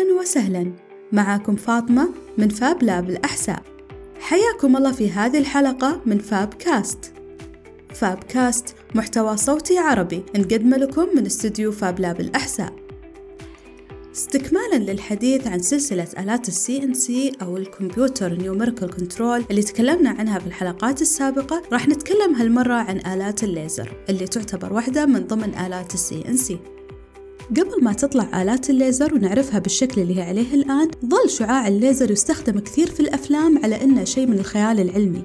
أهلا وسهلا. معاكم فاطمة من Fab Lab الأحساء. حياكم الله في هذه الحلقة من FabCast. FabCast محتوى صوتي عربي نقدمه لكم من استوديو Fab Lab الأحساء. استكمالا للحديث عن سلسلة آلات ال CNC أو ال computer numerical control اللي تكلمنا عنها في الحلقات السابقة راح نتكلم هالمرة عن آلات الليزر اللي تعتبر واحدة من ضمن آلات ال CNC. قبل ما تطلع آلات الليزر ونعرفها بالشكل اللي هي عليه الآن ظل شعاع الليزر يستخدم كثير في الأفلام على إنه شيء من الخيال العلمي.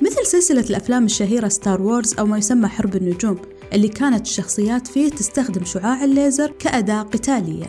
مثل سلسلة الأفلام الشهيرة Star Wars أو ما يسمى حرب النجوم اللي كانت الشخصيات فيه تستخدم شعاع الليزر كأداة قتالية.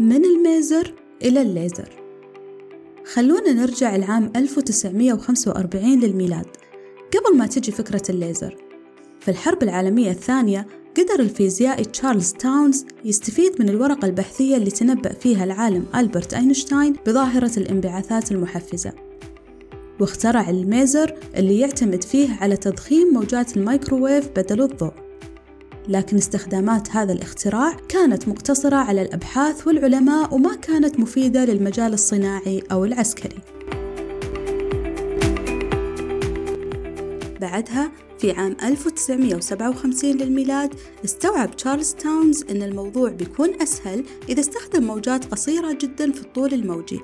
من الميزر إلى الليزر. خلونا نرجع العام 1945 للميلاد. قبل ما تجي فكرة الليزر. في الحرب العالمية الثانية قدر الفيزيائي تشارلز تاونز يستفيد من الورقة البحثية اللي تنبأ فيها العالم ألبرت أينشتاين بظاهرة الانبعاثات المحفزة. واخترع الميزر اللي يعتمد فيه على تضخيم موجات الميكروويف بدل الضوء. لكن استخدامات هذا الاختراع كانت مقتصرة على الأبحاث والعلماء وما كانت مفيدة للمجال الصناعي أو العسكري. بعدها في عام 1957 للميلاد استوعب تشارلز تاونز أن الموضوع بيكون أسهل إذا استخدم موجات قصيرة جدا في الطول الموجي.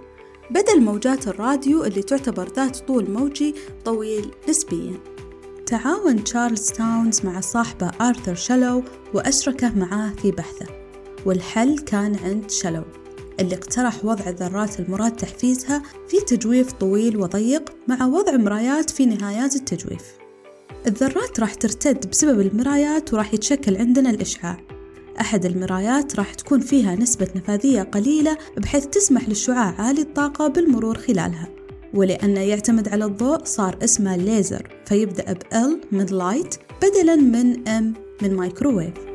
بدل موجات الراديو اللي تعتبر ذات طول موجي طويل نسبيا. تعاون تشارلز تاونز مع صاحبه آرثر شلو وأشركه معاه في بحثه. والحل كان عند شلو اللي اقترح وضع الذرات المراد تحفيزها في تجويف طويل وضيق مع وضع مرايات في نهايات التجويف. الذرات راح ترتد بسبب المرايات وراح يتشكل عندنا الإشعاع. أحد المرايات راح تكون فيها نسبة نفاذية قليلة بحيث تسمح للشعاع عالي الطاقة بالمرور خلالها. ولأنه يعتمد على الضوء صار اسمه ليزر فيبدأ ب L من light بدلا من M من مايكروويف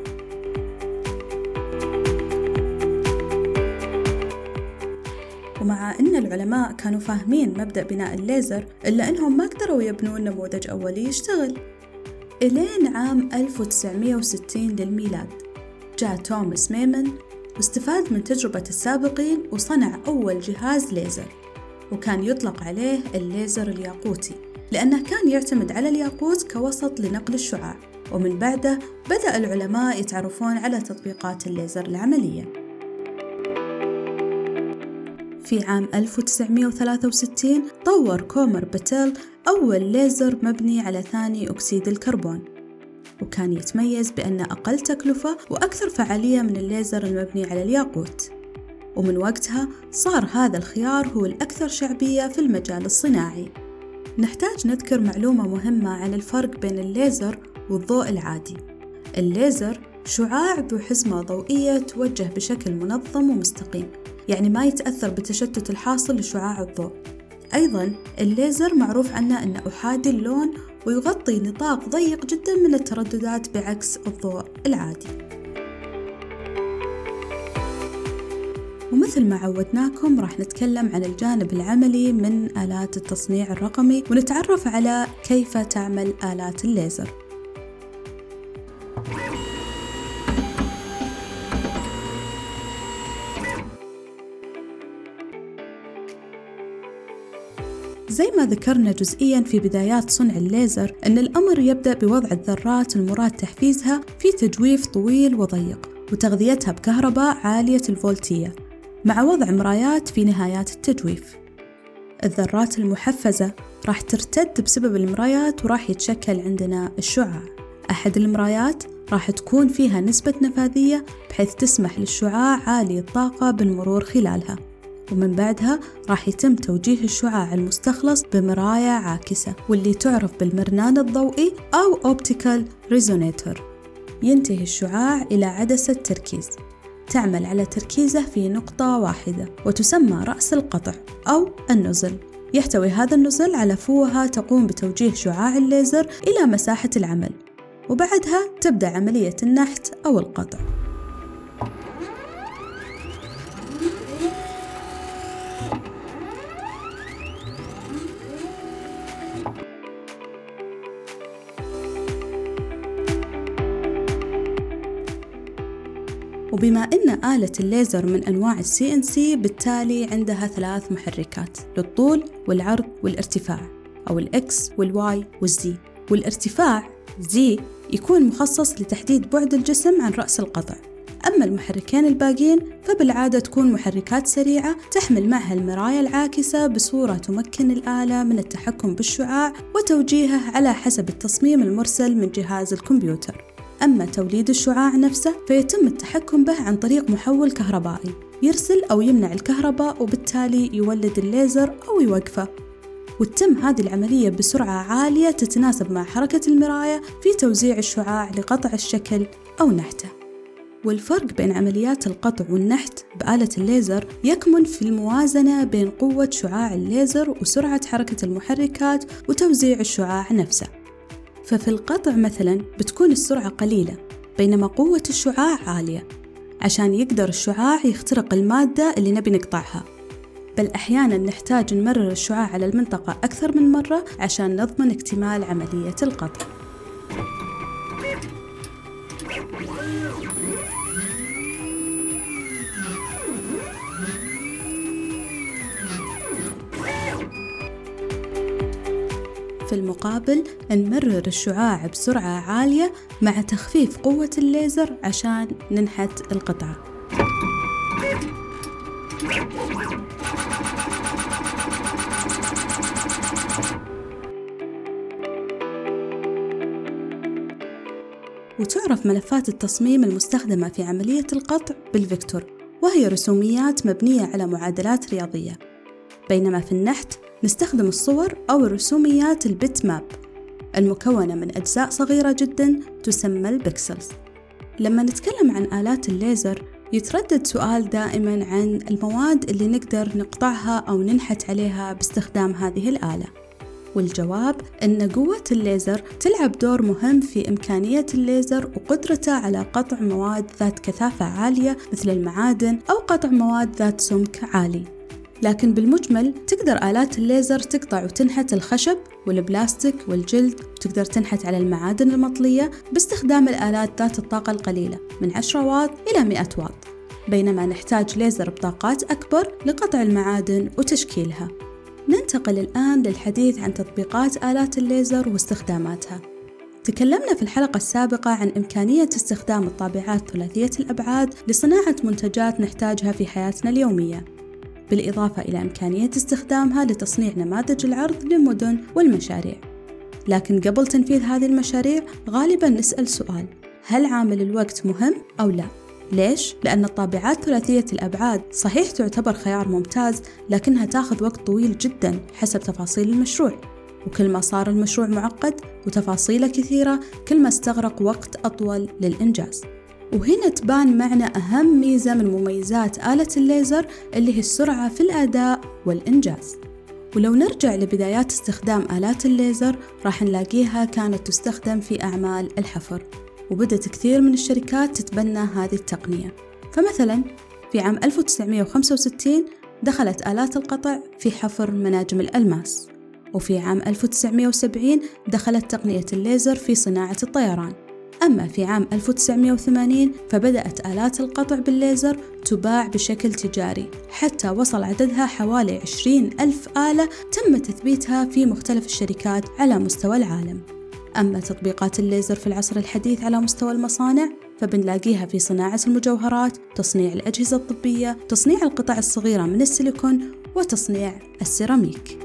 أن العلماء كانوا فاهمين مبدأ بناء الليزر إلا أنهم ما قدروا يبنون نموذج أولي يشتغل. إلين عام 1960 للميلاد جاء توماس ميمن واستفاد من تجربة السابقين وصنع أول جهاز ليزر وكان يطلق عليه الليزر الياقوتي لأنه كان يعتمد على الياقوت كوسط لنقل الشعاع ومن بعده بدأ العلماء يتعرفون على تطبيقات الليزر العملية. في عام 1963 طور كومر باتيل أول ليزر مبني على ثاني أكسيد الكربون. وكان يتميز بأنه أقل تكلفة وأكثر فعالية من الليزر المبني على الياقوت. ومن وقتها صار هذا الخيار هو الأكثر شعبية في المجال الصناعي. نحتاج نذكر معلومة مهمة عن الفرق بين الليزر والضوء العادي. الليزر شعاع ذو حزمة ضوئية توجه بشكل منظم ومستقيم. يعني ما يتأثر بالتشتت الحاصل لشعاع الضوء. أيضا الليزر معروف عنه أنه أحادي اللون ويغطي نطاق ضيق جدا من الترددات بعكس الضوء العادي. ومثل ما عودناكم راح نتكلم عن الجانب العملي من آلات التصنيع الرقمي ونتعرف على كيف تعمل آلات الليزر. زي ما ذكرنا جزئيا في بدايات صنع الليزر أن الأمر يبدأ بوضع الذرات المراد تحفيزها في تجويف طويل وضيق وتغذيتها بكهرباء عالية الفولتية مع وضع مرايات في نهايات التجويف. الذرات المحفزة راح ترتد بسبب المرايات وراح يتشكل عندنا الشعاع. أحد المرايات راح تكون فيها نسبة نفاذية بحيث تسمح للشعاع عالي الطاقة بالمرور خلالها. ومن بعدها راح يتم توجيه الشعاع المستخلص بمراية عاكسة واللي تعرف بالمرنان الضوئي أو optical resonator ينتهي الشعاع إلى عدسة تركيز. تعمل على تركيزه في نقطة واحدة وتسمى رأس القطع أو ال nozzle. يحتوي هذا ال nozzle على فوهة تقوم بتوجيه شعاع الليزر إلى مساحة العمل وبعدها تبدأ عملية النحت أو القطع. وبما أن آلة الليزر من أنواع ال CNC بالتالي عندها ثلاث محركات للطول والعرض والارتفاع أو ال X وال Y وال Z والارتفاع Z يكون مخصص لتحديد بعد الجسم عن رأس القطع. أما المحركين الباقين فبالعادة تكون محركات سريعة تحمل معها المراية العاكسة بصورة تمكن الآلة من التحكم بالشعاع وتوجيهه على حسب التصميم المرسل من جهاز الكمبيوتر. أما توليد الشعاع نفسه فيتم التحكم به عن طريق محول كهربائي. يرسل أو يمنع الكهرباء وبالتالي يولد الليزر أو يوقفه. وتتم هذه العملية بسرعة عالية تتناسب مع حركة المراية في توزيع الشعاع لقطع الشكل أو نحته. والفرق بين عمليات القطع والنحت بآلة الليزر يكمن في الموازنة بين قوة شعاع الليزر وسرعة حركة المحركات وتوزيع الشعاع نفسه. ففي القطع مثلا السرعة قليلة بينما قوة الشعاع عالية. عشان يقدر الشعاع يخترق المادة اللي نبي نقطعها. بل أحيانا نحتاج نمرر الشعاع على المنطقة أكثر من مرة عشان نضمن اكتمال عملية القطع. في المقابل نمرر الشعاع بسرعة عالية مع تخفيف قوة الليزر عشان ننحت القطعة وتعرف ملفات التصميم المستخدمة في عملية القطع بالفيكتور وهي رسوميات مبنية على معادلات رياضية. بينما في النحت نستخدم الصور أو الرسوميات ال bitmap المكونة من أجزاء صغيرة جدا تسمى ال pixels. لما نتكلم عن آلات الليزر يتردد سؤال دائما عن المواد اللي نقدر نقطعها أو ننحت عليها باستخدام هذه الآلة. والجواب أن قوة الليزر تلعب دور مهم في إمكانية الليزر وقدرته على قطع مواد ذات كثافة عالية مثل المعادن أو قطع مواد ذات سمك عالي. لكن بالمجمل تقدر آلات الليزر تقطع وتنحت الخشب والبلاستيك والجلد وتقدر تنحت على المعادن المطلية باستخدام الآلات ذات الطاقة القليلة من 10 واط إلى 100 واط. بينما نحتاج ليزر بطاقات أكبر لقطع المعادن وتشكيلها. ننتقل الآن للحديث عن تطبيقات آلات الليزر واستخداماتها. تكلمنا في الحلقة السابقة عن إمكانية استخدام الطابعات ثلاثية الأبعاد لصناعة منتجات نحتاجها في حياتنا اليومية. بالإضافة إلى إمكانية استخدامها لتصنيع نماذج العرض للمدن والمشاريع لكن قبل تنفيذ هذه المشاريع غالبا نسأل سؤال هل عامل الوقت مهم أو لا؟ ليش؟ لأن الطابعات ثلاثية الأبعاد صحيح تعتبر خيار ممتاز لكنها تاخذ وقت طويل جدا حسب تفاصيل المشروع وكل ما صار المشروع معقد وتفاصيله كثيرة كل ما استغرق وقت أطول للإنجاز وهنا تبان معنا أهم ميزة من مميزات آلة الليزر اللي هي السرعة في الأداء والإنجاز. ولو نرجع لبدايات استخدام آلات الليزر راح نلاقيها كانت تستخدم في أعمال الحفر وبدأت كثير من الشركات تتبنى هذه التقنية. فمثلا في عام 1965 دخلت آلات القطع في حفر مناجم الألماس وفي عام 1970 دخلت تقنية الليزر في صناعة الطيران. أما في عام 1980 فبدأت آلات القطع بالليزر تباع بشكل تجاري حتى وصل عددها حوالي 20 ألف آلة تم تثبيتها في مختلف الشركات على مستوى العالم أما تطبيقات الليزر في العصر الحديث على مستوى المصانع فبنلاقيها في صناعة المجوهرات، تصنيع الأجهزة الطبية، تصنيع القطع الصغيرة من السيليكون، وتصنيع السيراميك.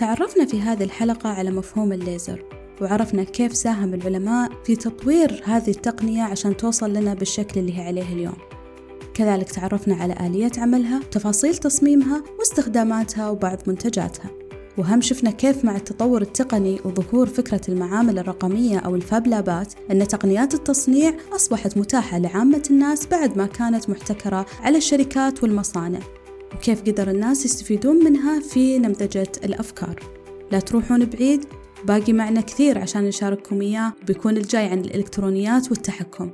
تعرفنا في هذه الحلقة على مفهوم الليزر وعرفنا كيف ساهم العلماء في تطوير هذه التقنية عشان توصل لنا بالشكل اللي هي عليه اليوم. كذلك تعرفنا على آلية عملها تفاصيل تصميمها واستخداماتها وبعض منتجاتها. وهم شفنا كيف مع التطور التقني وظهور فكرة المعامل الرقمية أو الفاب لابات أن تقنيات التصنيع أصبحت متاحة لعامة الناس بعد ما كانت محتكرة على الشركات والمصانع. وكيف قدر الناس يستفيدون منها في نمذجة الأفكار. لا تروحون بعيد باقي معنا كثير عشان نشارككم إياه بيكون الجاي عن الإلكترونيات والتحكم.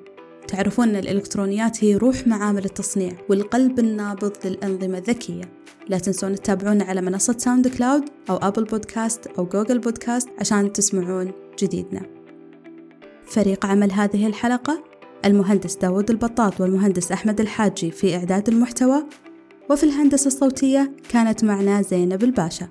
تعرفون أن الإلكترونيات هي روح معامل التصنيع والقلب النابض للأنظمة الذكية. لا تنسون تتابعونا على منصة ساوند كلاود أو أبل بودكاست أو جوجل بودكاست عشان تسمعون جديدنا. فريق عمل هذه الحلقة المهندس داود البطاط والمهندس أحمد الحاجي في إعداد المحتوى وفي الهندسة الصوتية كانت معنا زينب الباشا.